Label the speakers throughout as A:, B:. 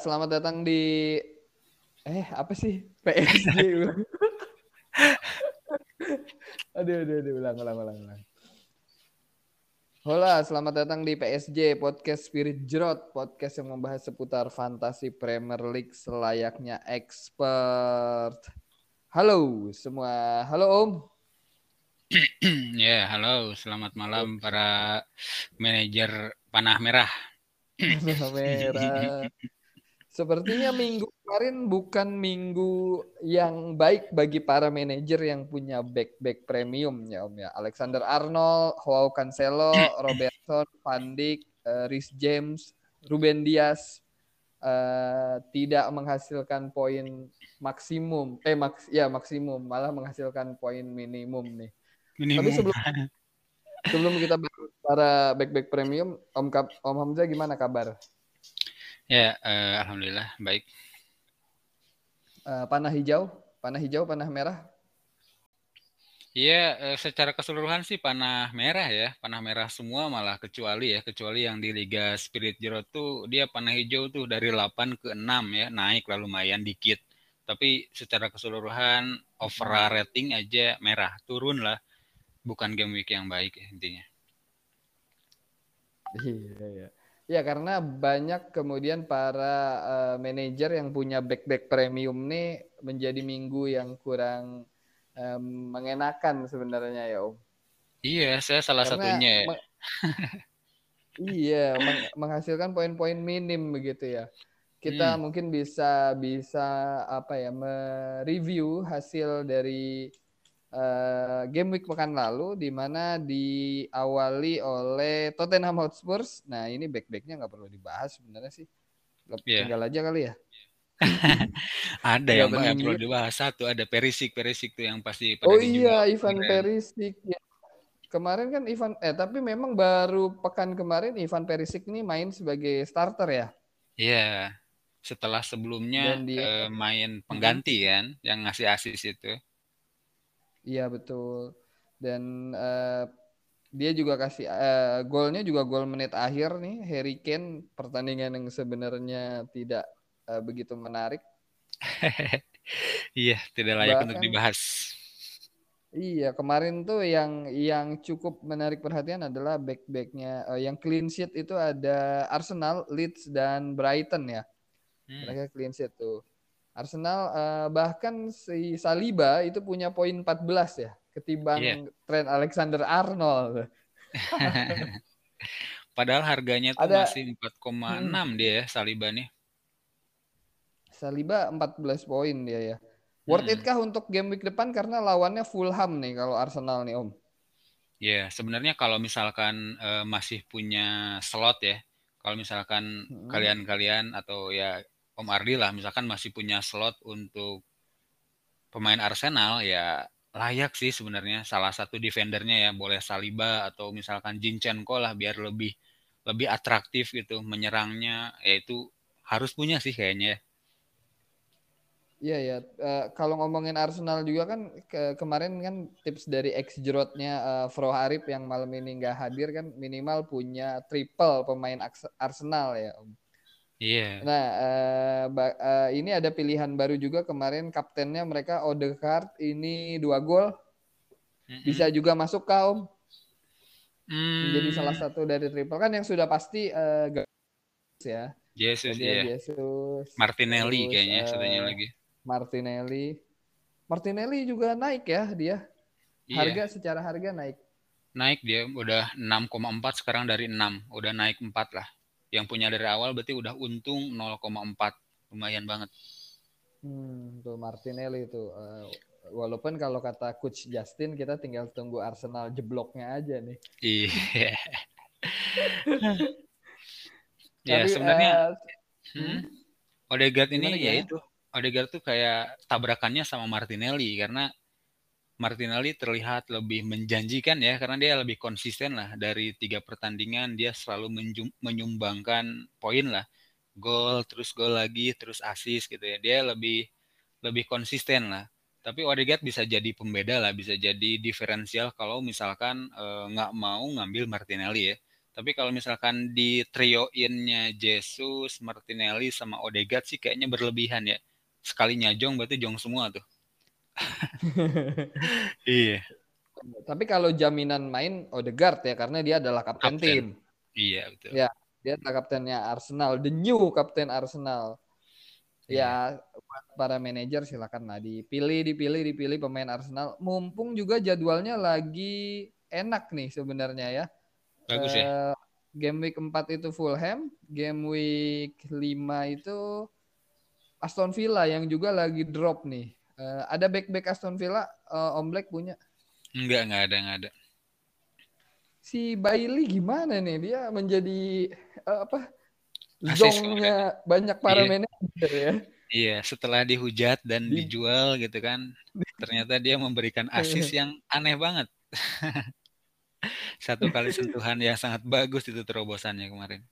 A: selamat datang di eh apa sih PSG aduh, aduh, aduh, ulang, ulang, ulang, ulang. Hola, selamat datang di PSG Podcast Spirit Jerot, podcast yang membahas seputar fantasi Premier League selayaknya expert. Halo semua, halo Om.
B: ya, halo, selamat malam para manajer panah merah.
A: Panah merah. Sepertinya minggu kemarin bukan minggu yang baik bagi para manajer yang punya back-back premium ya Om ya. Alexander Arnold, Joao Cancelo, Robertson, Van Dijk, uh, Rhys James, Ruben Dias uh, tidak menghasilkan poin maksimum. Eh maks ya maksimum, malah menghasilkan poin minimum nih. Minimum. Tapi sebelum sebelum kita para back-back premium, Om Om Hamzah gimana kabar?
B: Ya, uh, alhamdulillah baik.
A: Uh, panah hijau, panah hijau, panah merah.
B: Iya, uh, secara keseluruhan sih panah merah ya, panah merah semua malah kecuali ya, kecuali yang di Liga Spirit Zero tuh dia panah hijau tuh dari 8 ke 6 ya, naik lah lumayan dikit. Tapi secara keseluruhan overall rating aja merah, turun lah. Bukan game week yang baik ya, intinya.
A: Iya, iya. Ya karena banyak kemudian para uh, manajer yang punya back-back premium nih menjadi minggu yang kurang um, mengenakan sebenarnya ya Om.
B: Iya, saya salah karena satunya. Ya.
A: iya, meng menghasilkan poin-poin minim begitu ya. Kita hmm. mungkin bisa bisa apa ya mereview hasil dari uh, game week pekan lalu di mana diawali oleh Tottenham Hotspur. Nah ini back-backnya nggak perlu dibahas sebenarnya sih. Yeah. Tinggal aja kali ya.
B: ada yang nggak perlu dibahas satu ada Perisik Perisik tuh yang pasti
A: pada oh iya Ivan Perisik ya. kemarin kan Ivan eh tapi memang baru pekan kemarin Ivan Perisik ini main sebagai starter ya
B: iya yeah. setelah sebelumnya dia, uh, main pengganti kan yang ngasih asis itu
A: Iya betul. Dan uh, dia juga kasih uh, golnya juga gol menit akhir nih Harry Kane pertandingan yang sebenarnya tidak uh, begitu menarik.
B: iya, tidak layak Bahkan, untuk dibahas.
A: Iya, kemarin tuh yang yang cukup menarik perhatian adalah back-backnya uh, yang clean sheet itu ada Arsenal, Leeds dan Brighton ya. Hmm. Mereka clean sheet tuh. Arsenal uh, bahkan si Saliba itu punya poin 14 ya ketimbang yeah. Trent Alexander Arnold.
B: Padahal harganya tuh Ada, masih 4,6 hmm. dia ya Saliba nih.
A: Saliba 14 poin dia ya. Worth hmm. it kah untuk game week depan karena lawannya Fulham nih kalau Arsenal nih Om?
B: Ya, yeah, sebenarnya kalau misalkan uh, masih punya slot ya, kalau misalkan hmm. kalian-kalian hmm. atau ya Om Ardi lah misalkan masih punya slot untuk pemain Arsenal ya layak sih sebenarnya salah satu defendernya ya boleh Saliba atau misalkan Jinchenko lah biar lebih lebih atraktif gitu menyerangnya yaitu harus punya sih kayaknya.
A: Iya ya, uh, kalau ngomongin Arsenal juga kan ke kemarin kan tips dari ex jerotnya uh, Fro Harip yang malam ini nggak hadir kan minimal punya triple pemain Arsenal ya.
B: Iya. Yeah.
A: Nah, uh, uh, ini ada pilihan baru juga kemarin kaptennya mereka Odegaard ini dua gol. Mm-hmm. Bisa juga masuk kaum. Mm. Jadi salah satu dari triple kan yang sudah pasti uh, ya.
B: Jesus ya. Jesus. Martinelli terus, kayaknya uh, satunya lagi.
A: Martinelli. Martinelli juga naik ya dia. Iya. Harga secara harga naik.
B: Naik dia udah 6,4 sekarang dari 6, udah naik 4 lah yang punya dari awal berarti udah untung 0,4 lumayan banget.
A: Hmm, tuh Martinelli itu uh, walaupun kalau kata coach Justin kita tinggal tunggu Arsenal jebloknya aja nih.
B: Iya. ya sebenarnya uh, hmm, Odegaard ini ya itu Odegaard tuh kayak tabrakannya sama Martinelli karena Martinelli terlihat lebih menjanjikan ya karena dia lebih konsisten lah. Dari tiga pertandingan dia selalu menyumbangkan poin lah. Gol terus gol lagi terus asis gitu ya. Dia lebih lebih konsisten lah. Tapi Odegaard bisa jadi pembeda lah bisa jadi diferensial kalau misalkan eh, nggak e, mau ngambil Martinelli ya. Tapi kalau misalkan di trio-innya Jesus, Martinelli sama Odegaard sih kayaknya berlebihan ya. Sekalinya jong berarti jong semua tuh.
A: iya. Tapi kalau jaminan main Odegaard ya karena dia adalah kapten, kapten. tim.
B: Iya betul.
A: Ya, dia adalah kaptennya Arsenal, the new kapten Arsenal. Ya, iya. para manajer silakan lah dipilih, dipilih, dipilih pemain Arsenal. Mumpung juga jadwalnya lagi enak nih sebenarnya ya.
B: Bagus ya. Uh,
A: game week 4 itu Fulham, game week 5 itu Aston Villa yang juga lagi drop nih. Uh, ada back-back Aston Villa uh, Om Black punya?
B: Enggak, enggak ada, enggak ada.
A: Si Bailey gimana nih? Dia menjadi uh, apa? zongnya banyak para iya. manajer ya.
B: Iya, setelah dihujat dan Di... dijual gitu kan, ternyata dia memberikan asis yang aneh banget. Satu kali sentuhan yang sangat bagus itu terobosannya kemarin.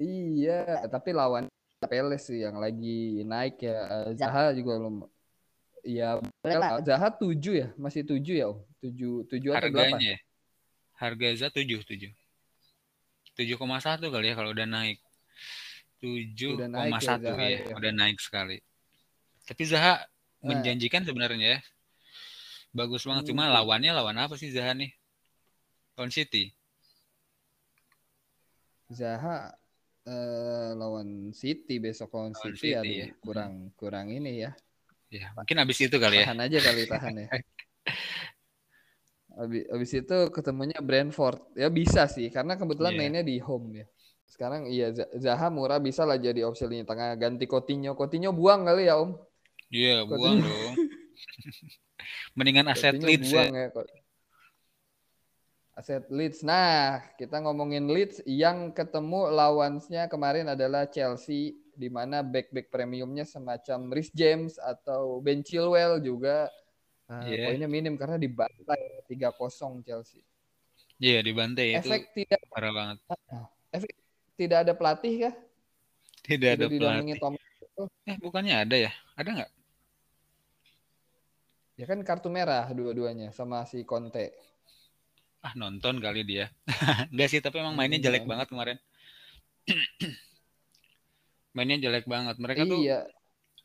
A: Iya, tapi lawan Peles sih yang lagi naik ya. Eh, Zaha juga belum. Iya, Zaha tujuh ya, masih tujuh ya, Om. Tujuh, tujuh atau delapan? Ya?
B: Harga Zaha tujuh, tujuh. 7,1 kali ya kalau udah naik. 7,1 ya, ya, ya, udah naik sekali. Tapi Zaha nah. menjanjikan sebenarnya ya. Bagus banget. Cuma hmm. lawannya lawan apa sih Zaha nih? Lawan City.
A: Zaha eh, lawan City besok lawan, lawan City, City ya. kurang kurang ini ya.
B: Ya, mungkin habis itu kali
A: tahan ya. Tahan aja kali tahan ya. Abis, abis itu ketemunya Brentford. Ya bisa sih, karena kebetulan yeah. mainnya di home ya. Sekarang iya Zaha murah bisa lah jadi opsi lini tengah ganti Coutinho. Coutinho buang kali ya Om.
B: Iya, yeah, buang dong. Mendingan aset Coutinho Leeds ya. buang ya. ya.
A: Aset Leeds. Nah, kita ngomongin Leeds yang ketemu lawannya kemarin adalah Chelsea di mana back-back premiumnya semacam Rhys James atau Ben Chilwell juga Nah, yeah. poinnya minim karena dibantai 3-0 Chelsea.
B: Iya, yeah, dibantai
A: itu. Efek tidak
B: parah banget.
A: Efek tidak ada pelatih kah?
B: Tidak ada pelatih. Tom eh, bukannya ada ya? Ada nggak?
A: Ya kan kartu merah dua-duanya sama si Conte.
B: Ah, nonton kali dia. Enggak sih, tapi emang mainnya hmm, jelek hmm. banget kemarin. mainnya jelek banget. Mereka iya. tuh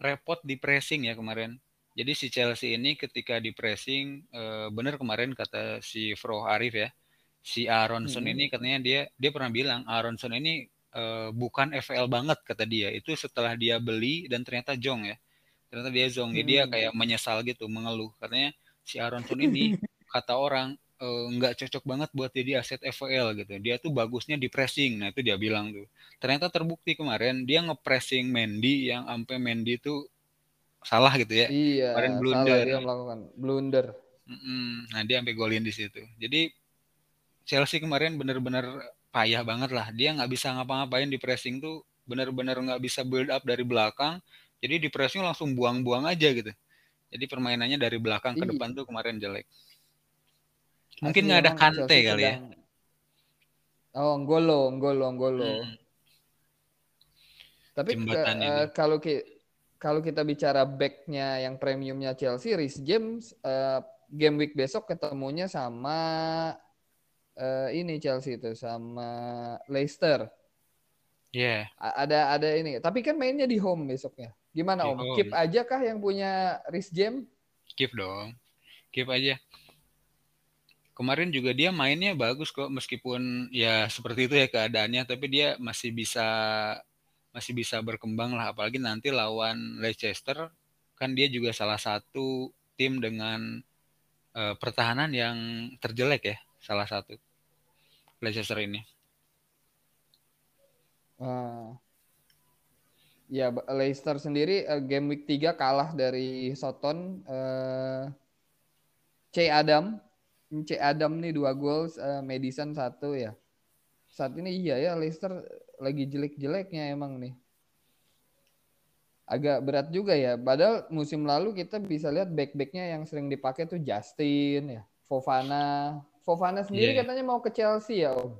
B: repot di pressing ya kemarin. Jadi si Chelsea ini ketika di pressing uh, benar kemarin kata si Fro Arif ya, si Aronson hmm. ini katanya dia dia pernah bilang Aronson ini uh, bukan FL banget kata dia. Itu setelah dia beli dan ternyata jong ya. Ternyata dia jong. Hmm. Jadi dia kayak menyesal gitu, mengeluh. Katanya si Aronson ini kata orang eh, nggak uh, cocok banget buat jadi aset FPL gitu. Dia tuh bagusnya di pressing. Nah, itu dia bilang tuh. Ternyata terbukti kemarin dia ngepressing Mendy yang sampai Mendy tuh salah gitu ya.
A: Iya. Kemarin blunder. Salah dia melakukan blunder.
B: Mm-mm. Nah dia sampai golin di situ. Jadi Chelsea kemarin benar-benar payah banget lah. Dia nggak bisa ngapa-ngapain di pressing tuh benar-benar nggak bisa build up dari belakang. Jadi di pressing langsung buang-buang aja gitu. Jadi permainannya dari belakang ke iya. depan tuh kemarin jelek. Mungkin nggak ada Kante kali ya.
A: Oh, Ngolo, Ngolo, Ngolo. Hmm. Tapi uh, kalau kalau kita bicara backnya yang premiumnya Chelsea, Rhys James uh, game week besok ketemunya sama uh, ini Chelsea itu sama Leicester.
B: Iya. Yeah.
A: Ada ada ini. Tapi kan mainnya di home besoknya. Gimana di Om? Home. Keep aja kah yang punya Rhys James?
B: Keep dong. Keep aja. Kemarin juga dia mainnya bagus kok meskipun ya seperti itu ya keadaannya tapi dia masih bisa masih bisa berkembang lah apalagi nanti lawan Leicester kan dia juga salah satu tim dengan uh, pertahanan yang terjelek ya salah satu Leicester ini.
A: Uh, ya Leicester sendiri uh, game week 3 kalah dari Soton uh, C Adam C Adam nih dua gol uh, Madison satu ya saat ini iya ya Leicester lagi jelek-jeleknya emang nih. Agak berat juga ya. Padahal musim lalu kita bisa lihat back-backnya yang sering dipakai tuh Justin ya, Fofana. Fofana sendiri yeah. katanya mau ke Chelsea ya Om.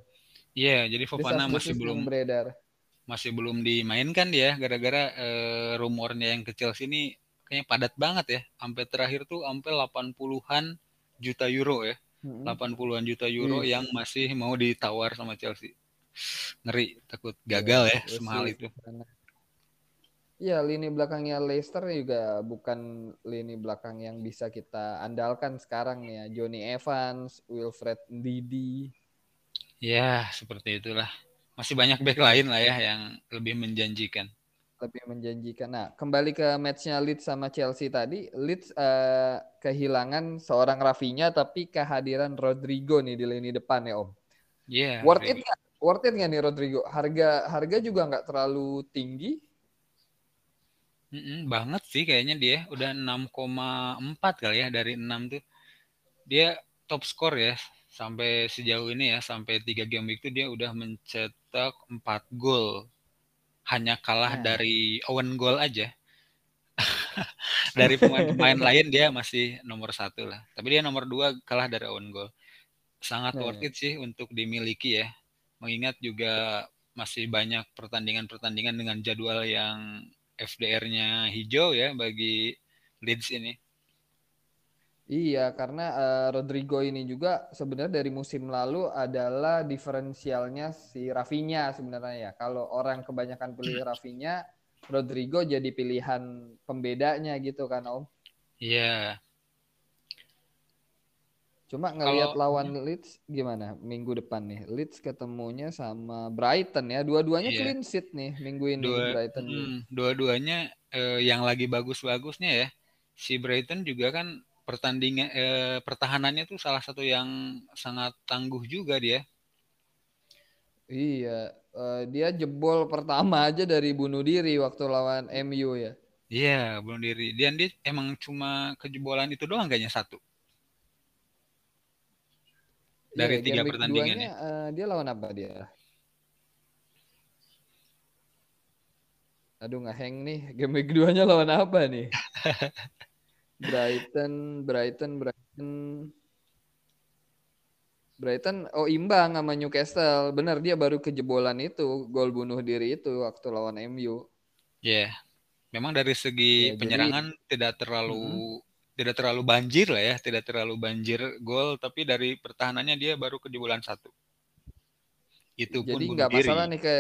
B: Iya, yeah, jadi Fofana masih belum beredar. Masih belum dimainkan dia gara-gara uh, rumornya yang ke Chelsea ini kayaknya padat banget ya. Sampai terakhir tuh sampai 80-an juta euro ya 80-an juta euro yes. yang masih mau ditawar sama Chelsea. Ngeri, takut gagal ya, ya semahal itu.
A: Iya, lini belakangnya Leicester juga bukan lini belakang yang bisa kita andalkan sekarang ya. Johnny Evans, Wilfred Ndidi.
B: Ya, seperti itulah. Masih banyak back lain lah ya yang lebih menjanjikan.
A: Lebih menjanjikan. Nah, kembali ke matchnya Leeds sama Chelsea tadi. Leeds uh, kehilangan seorang Rafinya tapi kehadiran Rodrigo nih di lini depan ya Om.
B: Iya. Yeah,
A: worth it nggak? Worth it nggak nih Rodrigo? Harga harga juga nggak terlalu tinggi
B: Mm-mm, banget sih kayaknya dia udah 6,4 kali ya dari 6 tuh. Dia top skor ya sampai sejauh ini ya sampai 3 game week itu dia udah mencetak 4 gol. Hanya kalah nah. dari Owen goal aja. dari pemain-pemain lain dia masih nomor satu lah. Tapi dia nomor dua kalah dari Owen goal. Sangat nah. worth it sih untuk dimiliki ya. Mengingat juga masih banyak pertandingan-pertandingan dengan jadwal yang FDR-nya hijau ya bagi Leeds ini.
A: Iya, karena uh, Rodrigo ini juga sebenarnya dari musim lalu adalah diferensialnya si Rafinha sebenarnya ya. Kalau orang kebanyakan pilih Rafinha, Rodrigo jadi pilihan pembedanya gitu kan Om.
B: Iya.
A: Cuma ngelihat lawan Leeds gimana minggu depan nih? Leeds ketemunya sama Brighton ya. Dua-duanya yeah. clean sheet nih minggu ini Dua, Brighton. Hmm,
B: dua-duanya eh, yang lagi bagus-bagusnya ya. Si Brighton juga kan pertandingan eh, pertahanannya tuh salah satu yang sangat tangguh juga dia.
A: Iya, uh, dia jebol pertama aja dari bunuh diri waktu lawan MU ya.
B: Iya, bunuh diri. Dan dia emang cuma kejebolan itu doang kayaknya satu dari ya, tiga pertandingan uh,
A: dia lawan apa dia aduh nggak hang nih game week keduanya lawan apa nih Brighton Brighton Brighton Brighton oh imbang sama Newcastle benar dia baru kejebolan itu gol bunuh diri itu waktu lawan MU
B: ya yeah. memang dari segi ya, penyerangan jadi, tidak terlalu hmm tidak terlalu banjir lah ya, tidak terlalu banjir gol, tapi dari pertahanannya dia baru ke di bulan satu.
A: Itu pun Jadi nggak masalah nih ke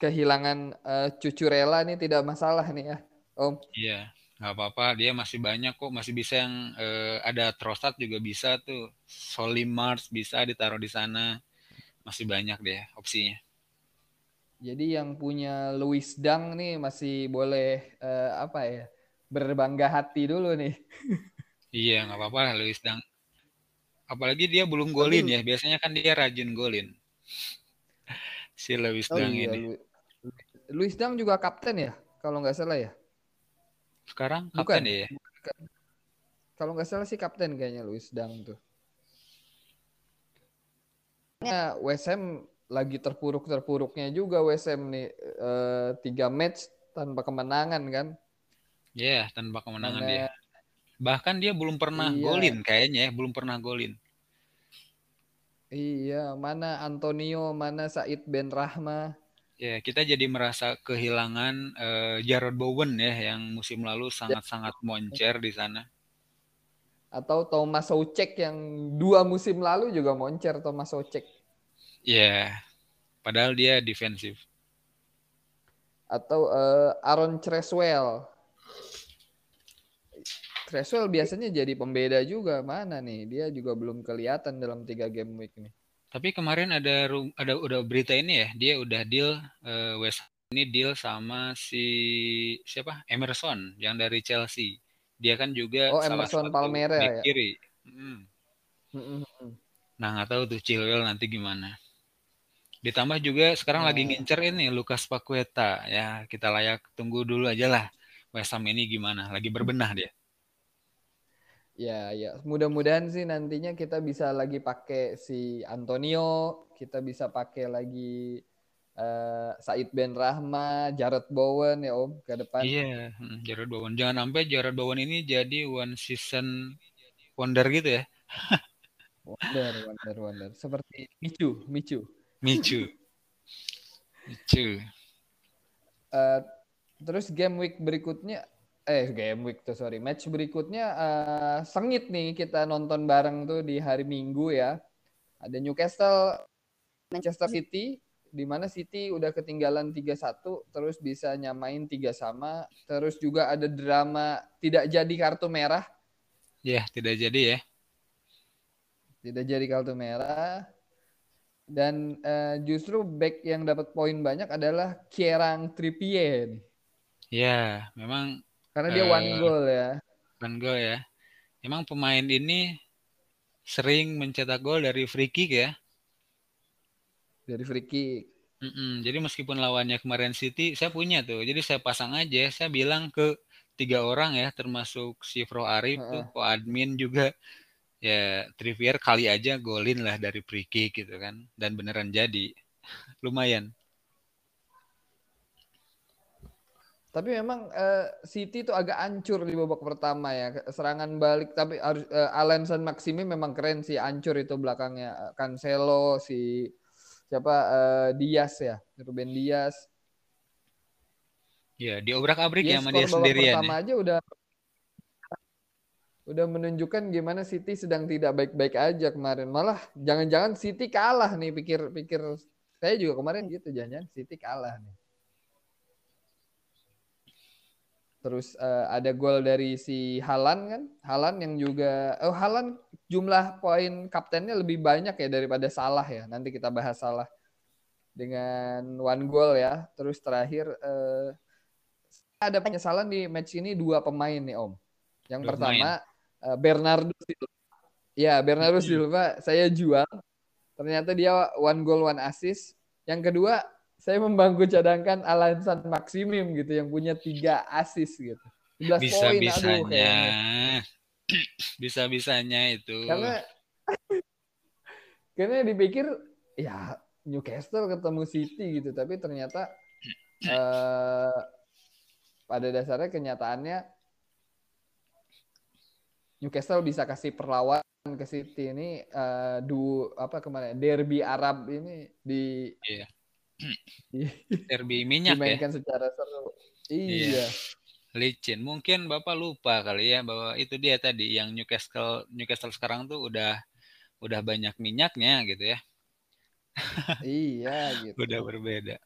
A: kehilangan uh, cucu rela nih tidak masalah nih ya, Om.
B: Iya, nggak apa-apa. Dia masih banyak kok, masih bisa yang uh, ada Trossard juga bisa tuh, Solim Mars bisa ditaruh di sana, masih banyak deh opsinya.
A: Jadi yang punya Louis Dang nih masih boleh uh, apa ya? berbangga hati dulu nih.
B: iya, nggak apa-apa lah Luis Dang. Apalagi dia belum golin ya. Biasanya kan dia rajin golin. si Luis oh, Dang iya, ini.
A: Luis Dang juga kapten ya, kalau nggak salah ya.
B: Sekarang kapten Bukan. ya.
A: Kalau nggak salah sih kapten kayaknya Luis Dang tuh. Ya, WSM lagi terpuruk-terpuruknya juga WSM nih e, tiga match tanpa kemenangan kan
B: Iya, yeah, tanpa kemenangan Mana... dia. Bahkan dia belum pernah iya. golin kayaknya ya, belum pernah golin.
A: Iya, mana Antonio, mana Said Ben Rahma.
B: Ya, kita jadi merasa kehilangan uh, Jarrod Bowen ya yang musim lalu sangat-sangat moncer di sana.
A: Atau Thomas Soucek yang dua musim lalu juga moncer Thomas Soucek.
B: Iya, padahal dia defensif.
A: Atau uh, Aaron Creswell Creswell biasanya jadi pembeda juga mana nih dia juga belum kelihatan dalam tiga game week nih.
B: Tapi kemarin ada ada udah berita ini ya dia udah deal uh, West ini deal sama si siapa Emerson yang dari Chelsea. Dia kan juga
A: oh, salah Emerson satu Palmera ya.
B: kiri. Hmm. Hmm, hmm. Nah nggak tahu tuh Chilwell nanti gimana. Ditambah juga sekarang nah. lagi ngincer ini Lukas Paqueta ya kita layak tunggu dulu aja lah West Ham ini gimana lagi berbenah dia.
A: Ya, ya. Mudah-mudahan sih nantinya kita bisa lagi pakai si Antonio, kita bisa pakai lagi uh, Said Ben Rahma, Jared Bowen ya Om ke depan.
B: Iya, hmm, Jared Bowen. Jangan sampai Jared Bowen ini jadi one season wonder gitu ya.
A: wonder, wonder, wonder. Seperti Micu, Micu.
B: Micu. Micu.
A: Uh, terus game week berikutnya eh game week tuh sorry. Match berikutnya uh, sengit nih kita nonton bareng tuh di hari Minggu ya. Ada Newcastle Manchester City di mana City udah ketinggalan 3-1 terus bisa nyamain tiga sama. Terus juga ada drama tidak jadi kartu merah.
B: Ya tidak jadi ya.
A: Tidak jadi kartu merah. Dan uh, justru back yang dapat poin banyak adalah Kierang Trippier
B: Ya, memang
A: karena dia uh, one eh, goal ya.
B: One goal ya. Emang pemain ini sering mencetak gol dari free kick ya?
A: Dari free kick.
B: Mm -mm. Jadi meskipun lawannya kemarin City, saya punya tuh. Jadi saya pasang aja. Saya bilang ke tiga orang ya, termasuk si Fro Arif uh -uh. tuh, ko admin juga. Ya Trippier kali aja golin lah dari free kick gitu kan. Dan beneran jadi. Lumayan.
A: Tapi memang uh, City itu agak hancur di babak pertama ya. Serangan balik tapi harus uh, Alan Maximi memang keren sih hancur itu belakangnya. Cancelo si siapa uh, Diaz ya, Ruben Diaz.
B: Ya, diobrak-abrik ya sama dia sendirian.
A: Pertama ya. aja udah udah menunjukkan gimana City sedang tidak baik-baik aja kemarin. Malah jangan-jangan City kalah nih pikir-pikir saya juga kemarin gitu jangan-jangan City kalah nih. Terus uh, ada gol dari si Halan kan? Halan yang juga oh Halan jumlah poin kaptennya lebih banyak ya daripada Salah ya. Nanti kita bahas Salah dengan one goal ya. Terus terakhir uh, ada penyesalan di match ini dua pemain nih Om. Yang dua pertama uh, Bernardo Silva. Ya, Bernardo iya. Silva saya jual. Ternyata dia one goal one assist. Yang kedua saya membangku cadangkan Alan San Maximim gitu yang punya tiga asis gitu.
B: Bisa poin, bisanya. Bisa bisanya itu.
A: Karena karena dipikir ya Newcastle ketemu City gitu, tapi ternyata uh, pada dasarnya kenyataannya Newcastle bisa kasih perlawanan ke City ini uh, du apa ke mana derby Arab ini di
B: yeah. Derby minyak
A: Dimainkan ya. secara seru. Iya. iya.
B: Licin. Mungkin Bapak lupa kali ya bahwa itu dia tadi yang Newcastle Newcastle sekarang tuh udah udah banyak minyaknya gitu ya.
A: iya gitu.
B: Udah berbeda.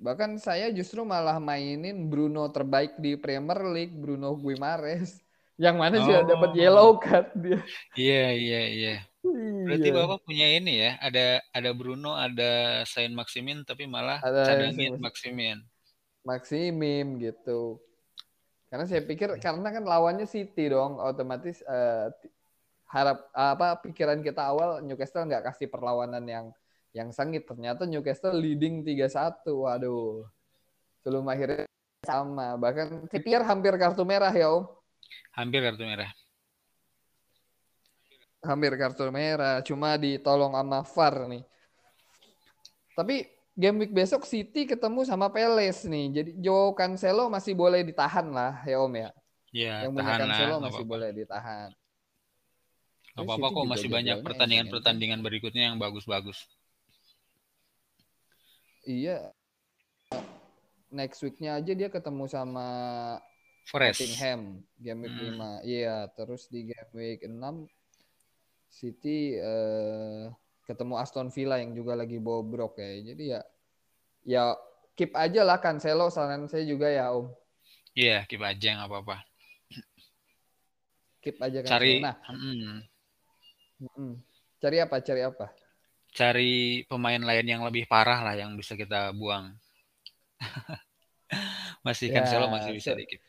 A: Bahkan saya justru malah mainin Bruno terbaik di Premier League, Bruno Guimares. Yang mana oh. sudah dapat yellow card dia.
B: Iya, iya, iya. Berarti iya. Bapak punya ini ya, ada ada Bruno, ada Sain Maximin tapi malah ada cadangin Maximin.
A: Maximin gitu. Karena saya pikir karena kan lawannya City dong, otomatis uh, harap apa pikiran kita awal Newcastle nggak kasih perlawanan yang yang sengit. Ternyata Newcastle leading 3-1. Waduh. Sebelum akhirnya sama. Bahkan pikir hampir kartu merah ya, Om.
B: Hampir kartu merah
A: hampir kartu merah, cuma ditolong sama VAR nih. Tapi game week besok City ketemu sama Peles nih. Jadi Joe Cancelo masih boleh ditahan lah ya Om ya.
B: Iya,
A: Yang punya Cancelo lah, masih apa -apa. boleh ditahan.
B: Gak apa-apa kok masih banyak pertandingan-pertandingan berikutnya yang bagus-bagus.
A: Iya. Next weeknya aja dia ketemu sama
B: Forest.
A: Nottingham game week hmm. 5. Iya, terus di game week 6 City uh, ketemu Aston Villa yang juga lagi bobrok ya. Jadi ya ya keep aja lah Cancelo saran saya juga ya Om.
B: Iya, yeah, keep aja nggak apa-apa.
A: Keep aja
B: kan. Cari nah. Mm,
A: mm, cari apa? Cari apa?
B: Cari pemain lain yang lebih parah lah yang bisa kita buang. masih ya, Cancelo masih bisa dikit.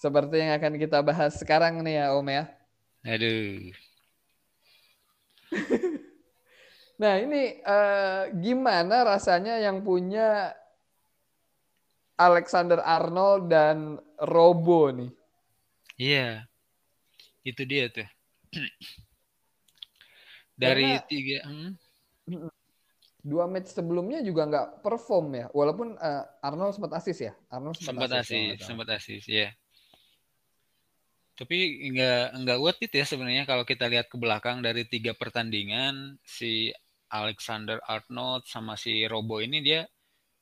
A: Seperti yang akan kita bahas sekarang nih ya Om ya.
B: Aduh.
A: nah ini uh, gimana rasanya yang punya Alexander Arnold dan Robo nih?
B: Iya, itu dia tuh. Dari Karena, tiga, hmm?
A: dua match sebelumnya juga nggak perform ya, walaupun uh, Arnold sempat asis ya. Arnold
B: sempat, sempat asis, sempat asis, ya. Tapi nggak nggak worth it ya sebenarnya kalau kita lihat ke belakang dari tiga pertandingan si Alexander Arnold sama si Robo ini dia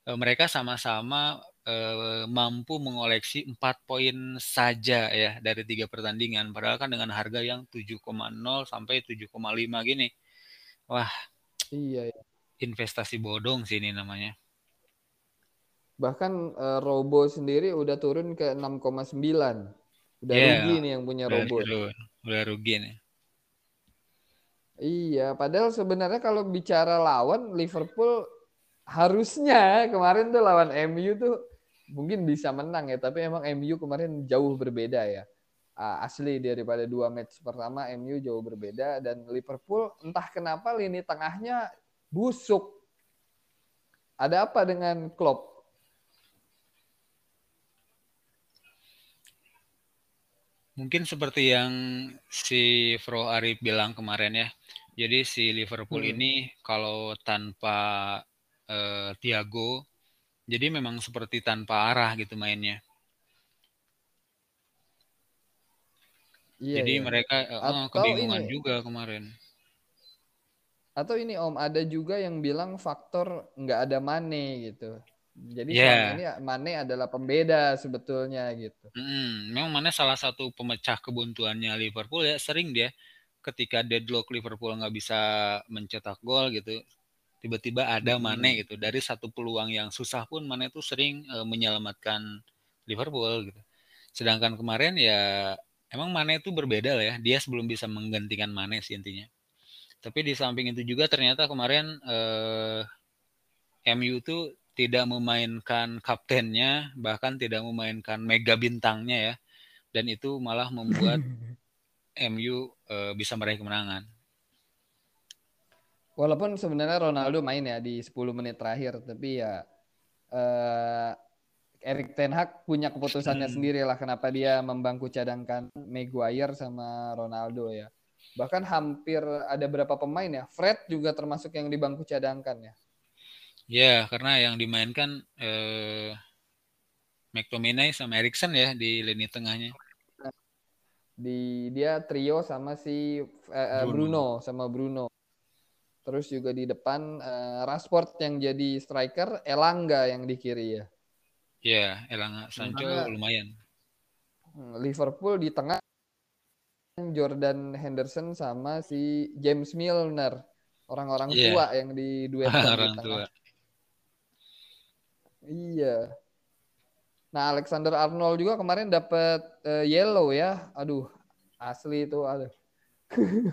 B: eh, mereka sama-sama uh, mampu mengoleksi empat poin saja ya dari tiga pertandingan. Padahal kan dengan harga yang 7,0 sampai 7,5 gini. Wah.
A: Iya. iya.
B: Investasi bodong sih ini namanya.
A: Bahkan uh, Robo sendiri udah turun ke 6,9. Udah yeah, rugi nih yang punya
B: udah
A: Robo.
B: Turun. Udah rugi nih.
A: Iya, padahal sebenarnya kalau bicara lawan Liverpool harusnya kemarin tuh lawan MU tuh mungkin bisa menang ya, tapi emang MU kemarin jauh berbeda ya. Asli daripada dua match pertama MU jauh berbeda dan Liverpool entah kenapa lini tengahnya busuk. Ada apa dengan Klopp?
B: Mungkin seperti yang si Fro Arif bilang kemarin ya. Jadi si Liverpool hmm. ini kalau tanpa uh, Thiago, jadi memang seperti tanpa arah gitu mainnya. Iya, jadi iya. mereka uh, kebingungan ini, juga kemarin.
A: Atau ini Om ada juga yang bilang faktor nggak ada Mane gitu. Jadi yeah. ini Mane adalah pembeda sebetulnya gitu.
B: Mm, memang Mane salah satu pemecah kebuntuannya Liverpool ya sering dia ketika deadlock Liverpool nggak bisa mencetak gol gitu tiba-tiba ada hmm. Mane gitu dari satu peluang yang susah pun Mane itu sering uh, menyelamatkan Liverpool gitu sedangkan kemarin ya emang Mane itu berbeda lah ya dia sebelum bisa menggantikan Mane sih intinya tapi di samping itu juga ternyata kemarin uh, eh, MU itu tidak memainkan kaptennya bahkan tidak memainkan mega bintangnya ya dan itu malah membuat MU uh, bisa meraih kemenangan.
A: Walaupun sebenarnya Ronaldo main ya di 10 menit terakhir, tapi ya uh, Erik Ten Hag punya keputusannya hmm. sendiri lah kenapa dia membangku cadangkan Maguire sama Ronaldo ya. Bahkan hampir ada berapa pemain ya, Fred juga termasuk yang di bangku cadangkan ya.
B: Ya, karena yang dimainkan eh, McTominay sama Erikson ya di lini tengahnya
A: di dia trio sama si uh, Bruno. Bruno sama Bruno. Terus juga di depan uh, Rashford yang jadi striker, Elanga yang di kiri ya.
B: Yeah, Elanga Sancho Karena, lumayan.
A: Hmm, Liverpool di tengah Jordan Henderson sama si James Milner, orang-orang yeah. tua yang di duet
B: orang tua.
A: Iya. Nah, Alexander Arnold juga kemarin dapat uh, yellow ya. Aduh, asli itu aduh.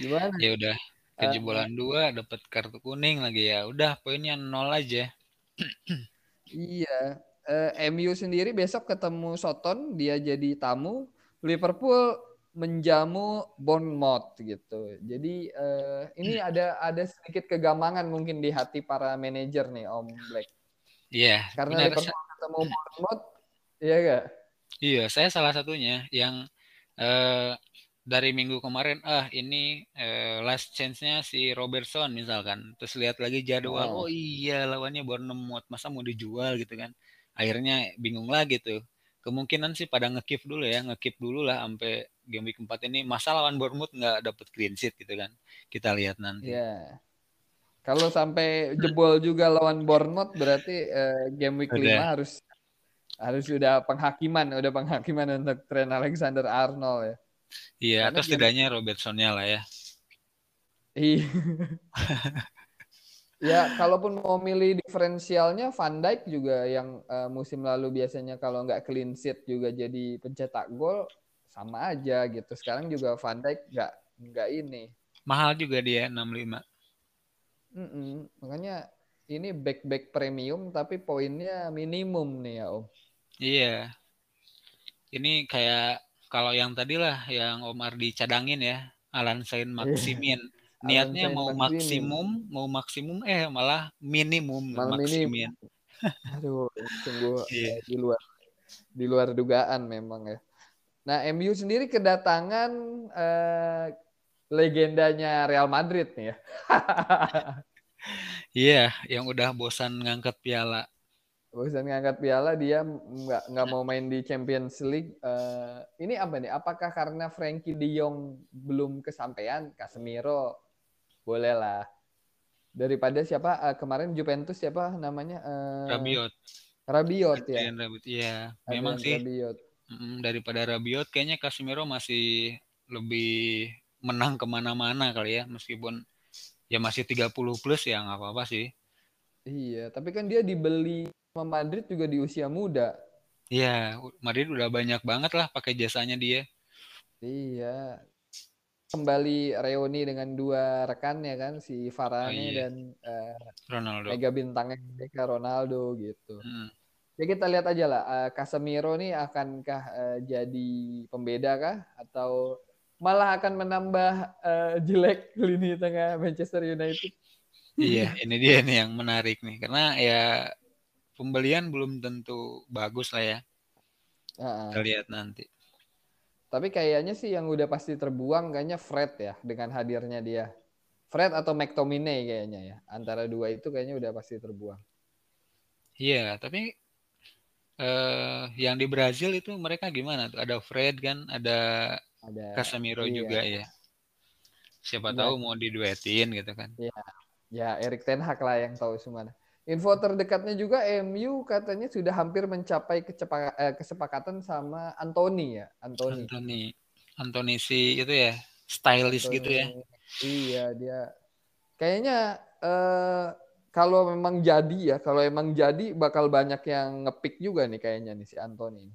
B: Gimana? Ya udah kejebolan uh, dua dapat kartu kuning lagi ya. Udah poinnya nol aja.
A: iya. Uh, eh, MU sendiri besok ketemu Soton, dia jadi tamu. Liverpool menjamu Bournemouth gitu. Jadi uh, ini ada ada sedikit kegamangan mungkin di hati para manajer nih Om Black.
B: Iya. Yeah,
A: Karena benar. Liverpool ketemu Bournemouth, iya gak?
B: Iya, saya salah satunya yang uh, dari minggu kemarin, ah ini uh, last chance-nya si Robertson misalkan. Terus lihat lagi jadwal, oh, oh iya lawannya Bournemouth, masa mau dijual gitu kan. Akhirnya bingung lagi tuh. Kemungkinan sih pada ngekip dulu ya, ngekip dulu lah sampai game week 4 ini. Masa lawan Bournemouth nggak dapet clean sheet gitu kan. Kita lihat nanti.
A: Iya. Yeah. Kalau sampai jebol juga lawan Bournemouth berarti uh, game week udah. 5 harus harus sudah penghakiman, udah penghakiman untuk tren Alexander Arnold ya.
B: Iya, Karena atau setidaknya game... Robertsonnya lah ya.
A: Iya. ya, kalaupun mau milih diferensialnya Van Dijk juga yang uh, musim lalu biasanya kalau nggak clean sheet juga jadi pencetak gol sama aja gitu. Sekarang juga Van Dijk nggak nggak ini.
B: Mahal juga dia 65.
A: Mm -mm. Makanya ini back-back premium tapi poinnya minimum nih ya Om.
B: Iya. Ini kayak kalau yang tadi lah yang Om Ardi cadangin ya, Alan Sain iya. Maximin. Niatnya mau maksimum, mau maksimum eh malah minimum malah Maximin.
A: Aduh, sungguh yeah. di luar di luar dugaan memang ya. Nah, MU sendiri kedatangan eh, legendanya Real Madrid nih ya.
B: Iya, yang udah bosan ngangkat piala.
A: Bosan ngangkat piala, dia nggak nggak mau main di Champions League. Uh, ini apa nih? Apakah karena Frankie De Jong belum kesampaian? Casemiro boleh lah. daripada siapa uh, kemarin Juventus siapa namanya uh,
B: Rabiot
A: Rabiot ya
B: Rabiot iya memang sih Rabiot. Daripada Rabiot kayaknya Casemiro masih lebih menang ke mana-mana kali ya meskipun ya masih 30 plus ya nggak apa-apa sih
A: iya tapi kan dia dibeli sama Madrid juga di usia muda
B: iya Madrid udah banyak banget lah pakai jasanya dia
A: iya kembali reuni dengan dua rekannya kan si Varane oh, iya. dan uh, Ronaldo. Mega bintangnya mereka Ronaldo gitu. Hmm. Ya kita lihat aja lah uh, Casemiro nih akankah uh, jadi pembeda kah atau malah akan menambah uh, jelek lini tengah Manchester United.
B: iya, ini dia nih yang menarik nih karena ya pembelian belum tentu bagus lah ya. Uh -uh. Kita lihat nanti.
A: Tapi kayaknya sih yang udah pasti terbuang kayaknya Fred ya dengan hadirnya dia. Fred atau McTominay kayaknya ya. Antara dua itu kayaknya udah pasti terbuang.
B: Iya, tapi eh, yang di Brazil itu mereka gimana tuh? Ada Fred kan, ada, ada Casemiro iya. juga ya. Siapa ya. tahu mau diduetin gitu kan.
A: Iya. Ya, Erik Ten Hag lah yang tahu semua. Info terdekatnya juga MU katanya sudah hampir mencapai eh, kesepakatan sama Anthony ya, Anthony.
B: Anthony. Anthony si itu ya, stylish Anthony. gitu ya.
A: Iya, dia kayaknya eh, kalau memang jadi ya, kalau emang jadi bakal banyak yang ngepick juga nih kayaknya nih si Anthony.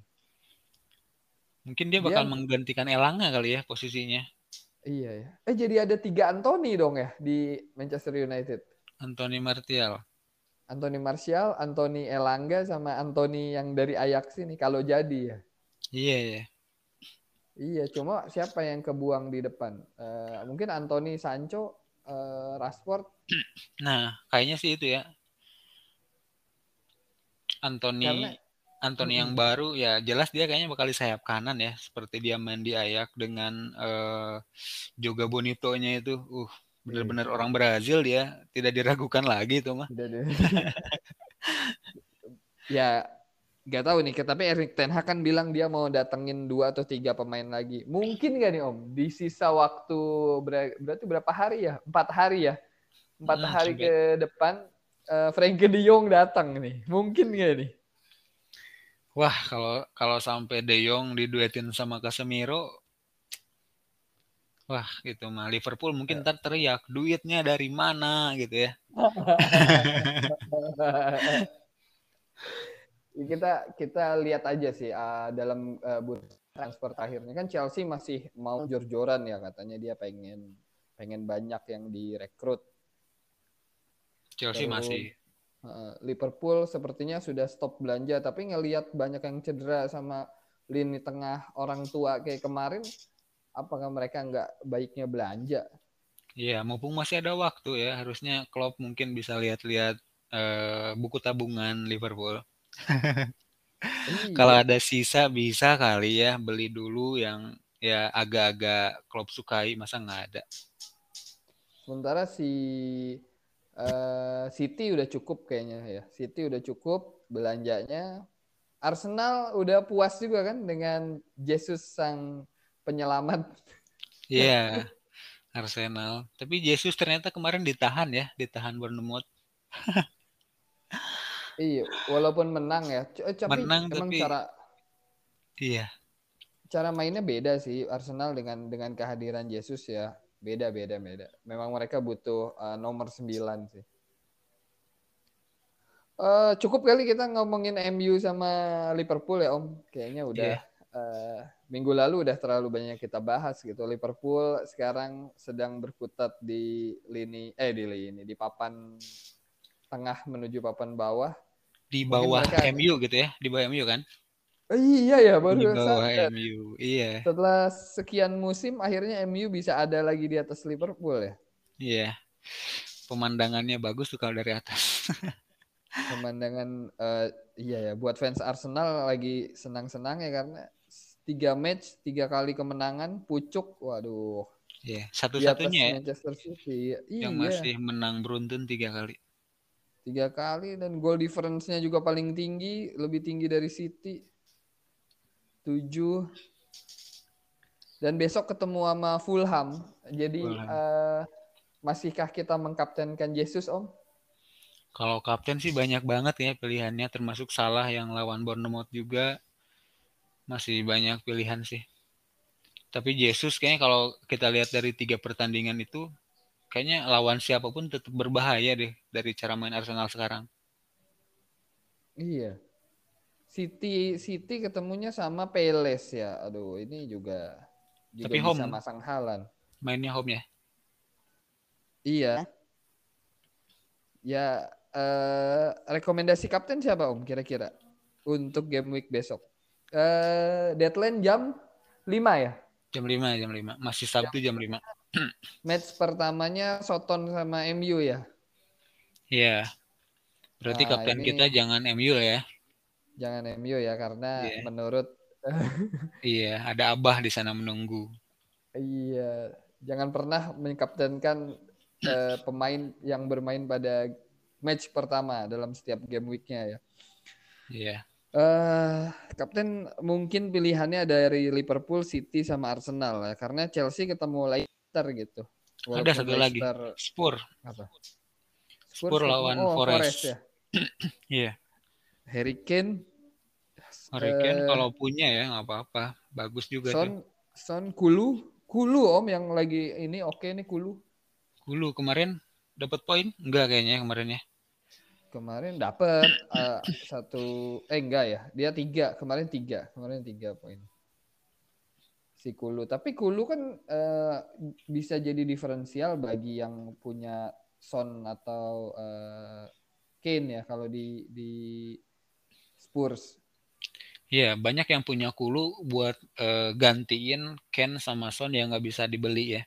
B: Mungkin dia bakal dia, menggantikan Elanga kali ya posisinya.
A: Iya ya. Eh jadi ada tiga Anthony dong ya di Manchester United.
B: Anthony Martial.
A: Anthony Martial, Anthony Elanga sama Anthony yang dari Ajax ini kalau jadi ya.
B: Iya, iya.
A: Iya, cuma siapa yang kebuang di depan? Uh, mungkin Anthony Sancho, uh, Rashford.
B: Nah, kayaknya sih itu ya. Anthony Karena, Anthony yang baru ya jelas dia kayaknya bakal di sayap kanan ya, seperti dia main di Ajax dengan uh, Joga Bonito-nya itu. Uh, benar-benar iya. orang Brazil dia tidak diragukan lagi tuh mah.
A: ya nggak tahu nih, tapi Erik Ten Hag kan bilang dia mau datengin dua atau tiga pemain lagi. Mungkin gak nih Om di sisa waktu berarti berapa hari ya? Empat hari ya? Empat hmm, hari ke depan uh, Frankie De Jong datang nih. Mungkin gak nih?
B: Wah kalau kalau sampai De Jong diduetin sama Casemiro, Wah, gitu mah Liverpool mungkin ntar teriak duitnya dari mana gitu ya.
A: kita kita lihat aja sih uh, dalam uh, transfer terakhirnya kan Chelsea masih mau jor-joran ya katanya dia pengen pengen banyak yang direkrut.
B: Chelsea Terus, masih.
A: Uh, Liverpool sepertinya sudah stop belanja tapi ngelihat banyak yang cedera sama lini tengah orang tua kayak kemarin apakah mereka nggak baiknya belanja?
B: Iya, mumpung masih ada waktu ya, harusnya Klopp mungkin bisa lihat-lihat uh, buku tabungan Liverpool. Iya. Kalau ada sisa bisa kali ya beli dulu yang ya agak-agak Klopp sukai, masa nggak ada?
A: Sementara si uh, City udah cukup kayaknya ya, City udah cukup belanjanya. Arsenal udah puas juga kan dengan Jesus sang penyelamat.
B: Iya. Yeah, Arsenal. Tapi Jesus ternyata kemarin ditahan ya, ditahan Bournemouth.
A: iya, walaupun menang ya. Tapi menang emang tapi cara
B: Iya.
A: Cara mainnya beda sih Arsenal dengan dengan kehadiran Jesus ya. Beda beda beda. Memang mereka butuh uh, nomor 9 sih. Uh, cukup kali kita ngomongin MU sama Liverpool ya Om. Kayaknya udah yeah. Iya. uh, minggu lalu udah terlalu banyak kita bahas gitu. Liverpool sekarang sedang berkutat di lini eh di lini di papan tengah menuju papan bawah.
B: Di bawah MU gitu ya, di bawah MU kan?
A: Iya ya baru
B: di bawah sadar. MU. Iya.
A: Setelah sekian musim akhirnya MU bisa ada lagi di atas Liverpool ya.
B: Iya. Pemandangannya bagus tuh kalau dari atas.
A: Pemandangan uh, iya ya buat fans Arsenal lagi senang-senang ya karena tiga match, tiga kali kemenangan, pucuk, waduh.
B: Iya, satu-satunya ya.
A: Manchester City.
B: Yang iya. masih menang beruntun tiga kali.
A: Tiga kali dan goal difference-nya juga paling tinggi, lebih tinggi dari City. Tujuh. Dan besok ketemu sama Fulham. Jadi Fulham. Uh, masihkah kita mengkaptenkan Jesus Om?
B: Kalau kapten sih banyak banget ya pilihannya, termasuk Salah yang lawan Bournemouth juga masih banyak pilihan sih. Tapi Jesus kayaknya kalau kita lihat dari tiga pertandingan itu, kayaknya lawan siapa pun tetap berbahaya deh dari cara main Arsenal sekarang.
A: Iya. City City ketemunya sama Peles ya. Aduh, ini juga juga
B: Tapi
A: bisa
B: home.
A: masang halan.
B: Mainnya home ya?
A: Iya. Ya, eh, rekomendasi kapten siapa Om kira-kira untuk game week besok? Eh, deadline jam 5 ya?
B: Jam 5, jam 5. Masih Sabtu jam, jam 5.
A: Match pertamanya Soton sama MU ya?
B: Iya. Berarti nah, kapten ini... kita jangan MU ya.
A: Jangan MU ya karena yeah. menurut
B: Iya, ada Abah di sana menunggu.
A: Iya, jangan pernah mengkaptenkan uh, pemain yang bermain pada match pertama dalam setiap game weeknya ya.
B: Iya.
A: Uh, kapten mungkin pilihannya dari Liverpool, City sama Arsenal ya karena Chelsea ketemu Leicester gitu.
B: Walaupun Ada satu Leicester... lagi Spur. Apa? Spur, Spur lawan oh, Forest. Forest ya. Iya. yeah.
A: Harry Kane.
B: Harry Kane uh, kalau punya ya nggak apa-apa, bagus juga
A: Son, tuh. Son Kulu, Kulu Om yang lagi ini oke okay nih Kulu.
B: Kulu kemarin dapat poin? Enggak kayaknya kemarin ya.
A: Kemarin dapat uh, satu, eh enggak ya, dia tiga kemarin tiga, kemarin tiga poin. Si Kulu, tapi Kulu kan uh, bisa jadi diferensial bagi yang punya Son atau uh, Kane ya kalau di di Spurs.
B: Iya, banyak yang punya Kulu buat uh, gantiin Ken sama Son yang nggak bisa dibeli ya.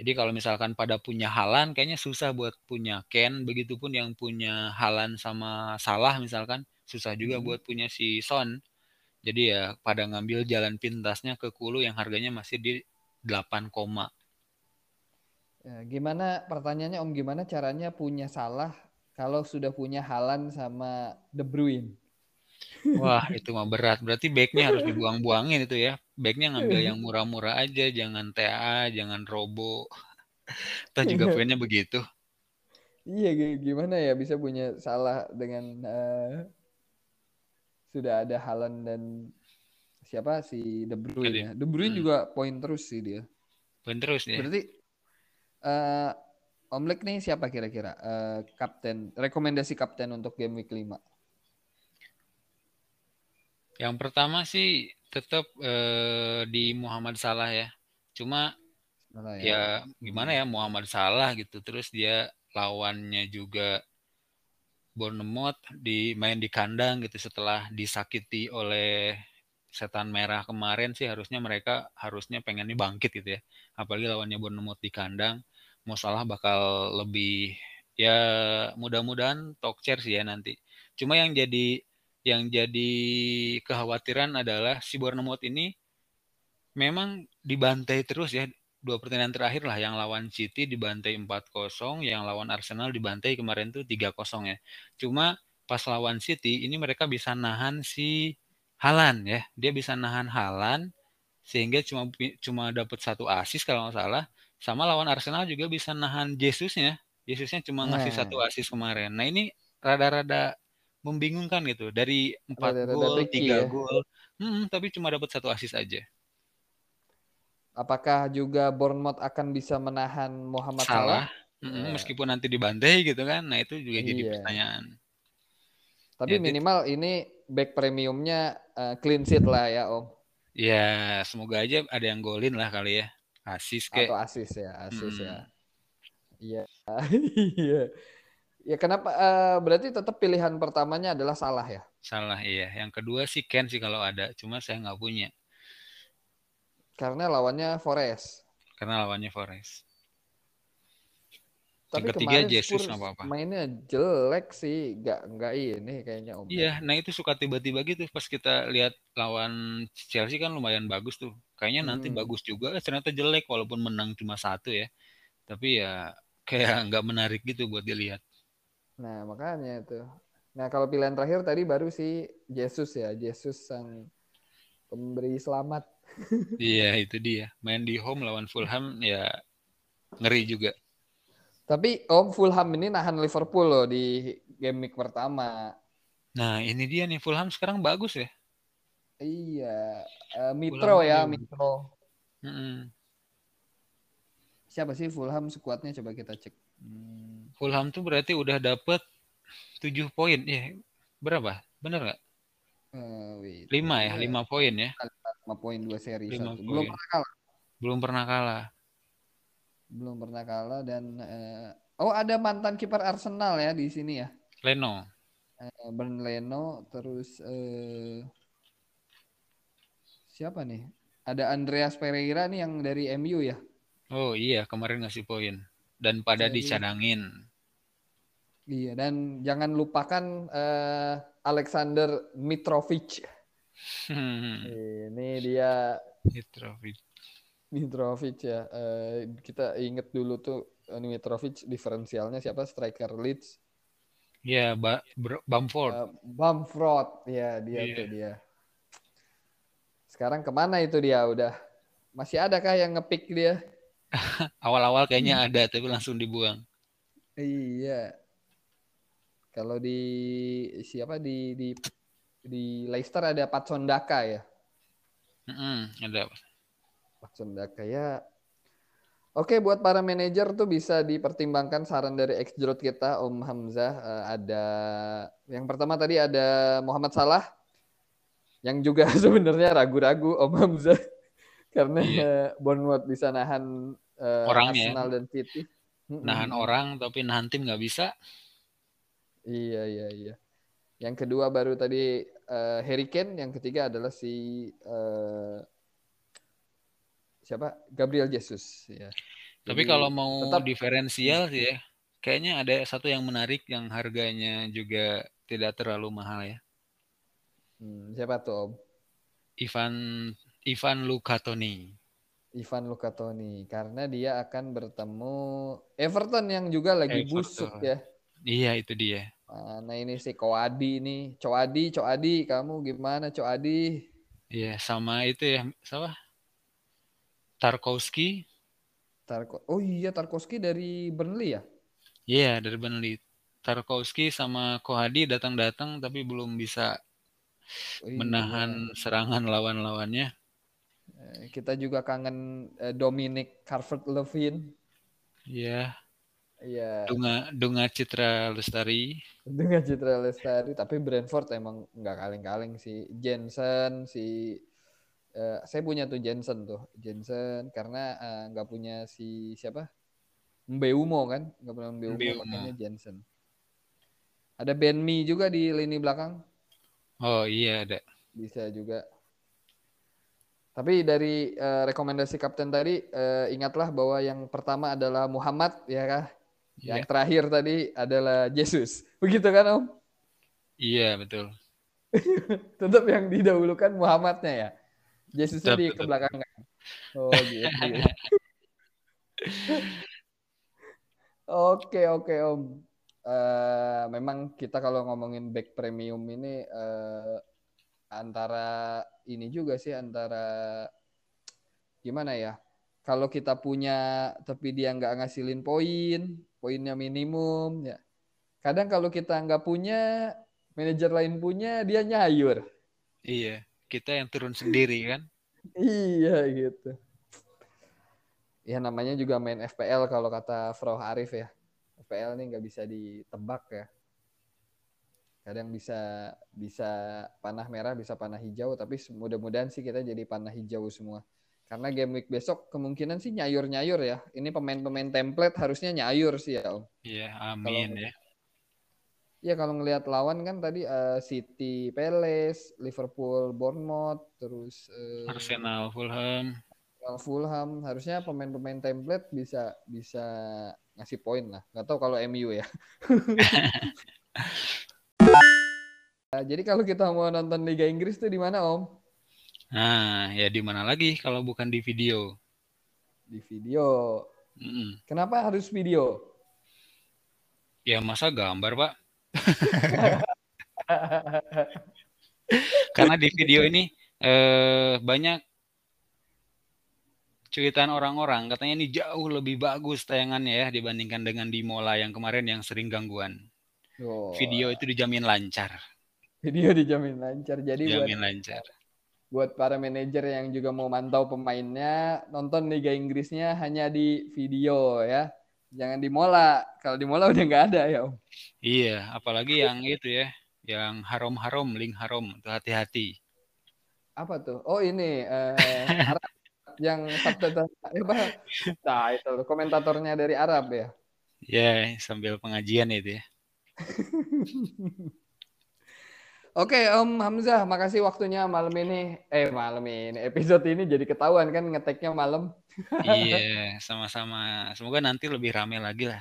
B: Jadi kalau misalkan pada punya Halan, kayaknya susah buat punya Ken. Begitupun yang punya Halan sama Salah misalkan, susah juga hmm. buat punya si Son. Jadi ya pada ngambil jalan pintasnya ke Kulu yang harganya masih di 8 koma.
A: Ya, gimana pertanyaannya Om gimana caranya punya Salah kalau sudah punya Halan sama De Bruyne?
B: Wah, itu mah berat. Berarti backnya harus dibuang-buangin itu ya. Backnya ngambil yang murah-murah aja, jangan TA, jangan Robo. Kita juga pengennya begitu.
A: Iya, gimana ya bisa punya salah dengan uh, sudah ada Halan dan siapa si De Bruyne ya. De Bruyne hmm. juga poin terus sih dia.
B: Poin terus ya.
A: Berarti uh, Om Lek nih siapa kira-kira uh, kapten rekomendasi kapten untuk game week 5?
B: Yang pertama sih tetap eh, di Muhammad Salah ya. Cuma Salah, ya. ya gimana ya Muhammad Salah gitu. Terus dia lawannya juga Bournemouth di main di kandang gitu setelah disakiti oleh setan merah kemarin sih harusnya mereka harusnya pengennya bangkit gitu ya. Apalagi lawannya Bournemouth di kandang. Mau salah bakal lebih ya mudah-mudahan talk chair sih ya nanti. Cuma yang jadi yang jadi kekhawatiran adalah si Bournemouth ini memang dibantai terus ya dua pertandingan terakhir lah yang lawan City dibantai 4-0, yang lawan Arsenal dibantai kemarin tuh 3-0 ya. Cuma pas lawan City ini mereka bisa nahan si Halan ya. Dia bisa nahan Halan sehingga cuma cuma dapat satu asis kalau nggak salah. Sama lawan Arsenal juga bisa nahan Jesusnya. Jesusnya cuma ngasih nah. satu asis kemarin. Nah ini rada-rada membingungkan gitu dari empat gol tiga ya? gol hmm, tapi cuma dapat satu asis aja
A: apakah juga Bournemouth akan bisa menahan Muhammad
B: Salah, Salah? Hmm, meskipun nanti dibantai gitu kan nah itu juga iya. jadi pertanyaan
A: tapi ya, minimal ini back premiumnya uh, clean sheet lah ya om
B: ya semoga aja ada yang golin lah kali ya asis kayak
A: atau asis ya asis ya. hmm. ya iya iya Ya kenapa uh, berarti tetap pilihan pertamanya adalah salah ya?
B: Salah iya. Yang kedua sih Ken sih kalau ada, cuma saya nggak punya.
A: Karena lawannya Forest.
B: Karena lawannya Forest.
A: Tapi yang ketiga Jesus nggak apa-apa. Mainnya jelek sih, nggak nggak ini kayaknya
B: Om. Iya, nah itu suka tiba-tiba gitu pas kita lihat lawan Chelsea kan lumayan bagus tuh. Kayaknya hmm. nanti bagus juga, eh, ternyata jelek walaupun menang cuma satu ya. Tapi ya kayak nggak menarik gitu buat dilihat.
A: Nah, makanya itu. Nah, kalau pilihan terakhir tadi baru si Jesus ya, Jesus sang pemberi selamat.
B: Iya, itu dia. Main di home lawan Fulham ya ngeri juga.
A: Tapi Om Fulham ini nahan Liverpool loh di game week pertama.
B: Nah, ini dia nih Fulham sekarang bagus ya.
A: Iya, uh, Mitro Fulham ya, Mitro. Mm -hmm. Siapa sih Fulham sekuatnya coba kita cek.
B: Hmm. Fulham tuh berarti udah dapet 7 poin ya. Berapa? Bener nggak? Uh, lima ya, lima poin ya.
A: Lima poin dua seri. Lima Belum pernah kalah.
B: Belum pernah kalah
A: belum pernah kalah dan uh, oh ada mantan kiper Arsenal ya di sini ya.
B: Leno.
A: Uh, Bern Leno terus uh, siapa nih? Ada Andreas Pereira nih yang dari MU ya.
B: Oh iya kemarin ngasih poin dan pada Jadi, dicadangin.
A: Iya dan jangan lupakan uh, Alexander Mitrovic. Hmm. Ini dia
B: Mitrovic.
A: Mitrovic ya. Uh, kita inget dulu tuh Mitrovic diferensialnya siapa striker Leeds.
B: Iya, yeah, Bamford. Uh,
A: Bamford, ya dia yeah. tuh dia. Sekarang ke mana itu dia udah? Masih ada kah yang ngepick dia?
B: Awal-awal kayaknya ada, tapi langsung dibuang.
A: Iya. Kalau di siapa di di di Leicester ada Patson Daka ya?
B: Mm -hmm, ada.
A: Sunda kayak Oke, buat para manajer tuh bisa dipertimbangkan saran dari ex kita Om Hamzah. Uh, ada yang pertama tadi ada Muhammad Salah yang juga sebenarnya ragu-ragu Om Hamzah karena iya. Bournemouth bisa nahan uh, Orangnya. Arsenal dan City.
B: Nahan hmm. orang tapi nahan tim nggak bisa.
A: Iya iya iya. Yang kedua baru tadi uh, Harry Kane, yang ketiga adalah si uh, siapa Gabriel Jesus ya.
B: Tapi Jadi, kalau mau tetap, diferensial sih ya, kayaknya ada satu yang menarik yang harganya juga tidak terlalu mahal ya.
A: Hmm, siapa tuh Om?
B: Ivan Ivan Lukatoni.
A: Ivan Lukatoni karena dia akan bertemu Everton yang juga lagi Everton. busuk ya.
B: Iya itu dia.
A: Nah ini si Koadi nih, Coadi, Coadi, kamu gimana Coadi?
B: Iya sama itu ya, siapa? Tarkowski.
A: Tarko oh iya Tarkowski dari Burnley ya?
B: Iya yeah, dari Burnley. Tarkowski sama Kohadi datang-datang tapi belum bisa oh, iya. menahan serangan lawan-lawannya.
A: Eh, kita juga kangen eh, Dominic Calvert-Lewin.
B: Iya. Iya. Dunga Dunga Citra Lestari.
A: Dunga Citra Lestari, tapi Brentford emang nggak kaleng-kaleng sih. Jensen, si uh, saya punya tuh Jensen tuh Jensen karena eh, nggak uh, punya si siapa Mbeumo kan nggak punya Mbeumo, Mbeumo. makanya Jensen ada Ben Mi juga di lini belakang
B: oh iya ada
A: bisa juga tapi dari uh, rekomendasi kapten tadi uh, ingatlah bahwa yang pertama adalah Muhammad ya kah yeah. yang terakhir tadi adalah Jesus begitu kan Om
B: iya betul
A: tetap yang didahulukan Muhammadnya ya Jesusnya di kebelakangan. Oh gitu. oke oke Om. Uh, memang kita kalau ngomongin back premium ini uh, antara ini juga sih antara gimana ya? Kalau kita punya tapi dia nggak ngasilin poin, poinnya minimum ya. Kadang kalau kita nggak punya, manajer lain punya, dia nyayur.
B: Iya kita yang turun sendiri kan?
A: Iya gitu. Ya namanya juga main FPL kalau kata Frau Arif ya. FPL ini nggak bisa ditebak ya. Kadang bisa bisa panah merah bisa panah hijau tapi mudah-mudahan sih kita jadi panah hijau semua karena game week besok kemungkinan sih nyayur-nyayur ya ini pemain-pemain template harusnya nyayur sih ya om
B: iya amin
A: kalau,
B: ya
A: Ya kalau ngelihat lawan kan tadi uh, City, Palace, Liverpool, Bournemouth, terus
B: uh, Arsenal, Fulham.
A: Fulham harusnya pemain-pemain template bisa bisa ngasih poin lah. Gak tahu kalau MU ya. nah, jadi kalau kita mau nonton Liga Inggris tuh di mana Om?
B: Nah, ya di mana lagi kalau bukan di video?
A: Di video. Mm -mm. Kenapa harus video?
B: Ya masa gambar pak? Karena di video ini eh, banyak cuitan orang-orang katanya ini jauh lebih bagus tayangannya ya dibandingkan dengan di Mola yang kemarin yang sering gangguan. Oh. Video itu dijamin lancar.
A: Video dijamin lancar. Jadi
B: dijamin buat, lancar.
A: Buat para manajer yang juga mau mantau pemainnya, nonton Liga Inggrisnya hanya di video ya. Jangan di Mola. Kalau di Mola udah nggak ada ya, Om.
B: Iya, apalagi yang itu ya, yang harom-harom, link harom, hati-hati.
A: Apa tuh? Oh ini uh, yang subtitle apa? Nah, itu komentatornya dari Arab ya.
B: Ya, yeah, sambil pengajian itu ya.
A: Oke, Om Hamzah, makasih waktunya malam ini. Eh, malam ini. Episode ini jadi ketahuan kan ngeteknya malam.
B: iya, sama-sama. Semoga nanti lebih rame lagi lah.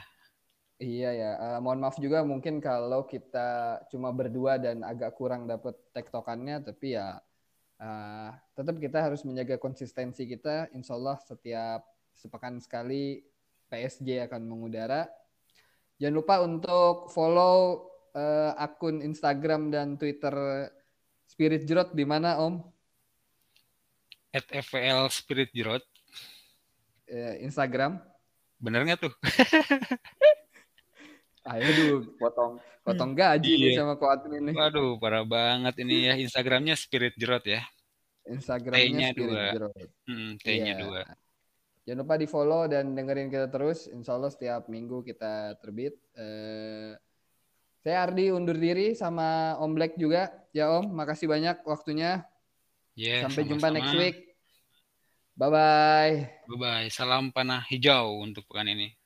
A: Iya ya, uh, mohon maaf juga mungkin kalau kita cuma berdua dan agak kurang dapat tektokannya, tapi ya uh, tetap kita harus menjaga konsistensi kita. Insya Allah setiap sepekan sekali PSG akan mengudara. Jangan lupa untuk follow uh, akun Instagram dan Twitter Spirit Jerot di mana Om?
B: At FVL Spirit Jerot.
A: Uh, Instagram.
B: Bener nggak tuh?
A: Ayo dulu potong potong gaji iya. nih sama ko admin nih.
B: Waduh, parah banget ini ya Instagramnya Spirit Jerot ya.
A: Instagramnya Spirit dua. Jerot.
B: Hmm, T-nya yeah. dua.
A: Jangan lupa di follow dan dengerin kita terus. Insya Allah setiap minggu kita terbit. Eh, saya Ardi undur diri sama Om Black juga. Ya Om, makasih banyak waktunya. Yeah, Sampai sama-sama. jumpa next week. Bye bye.
B: Bye bye. Salam panah hijau untuk pekan ini.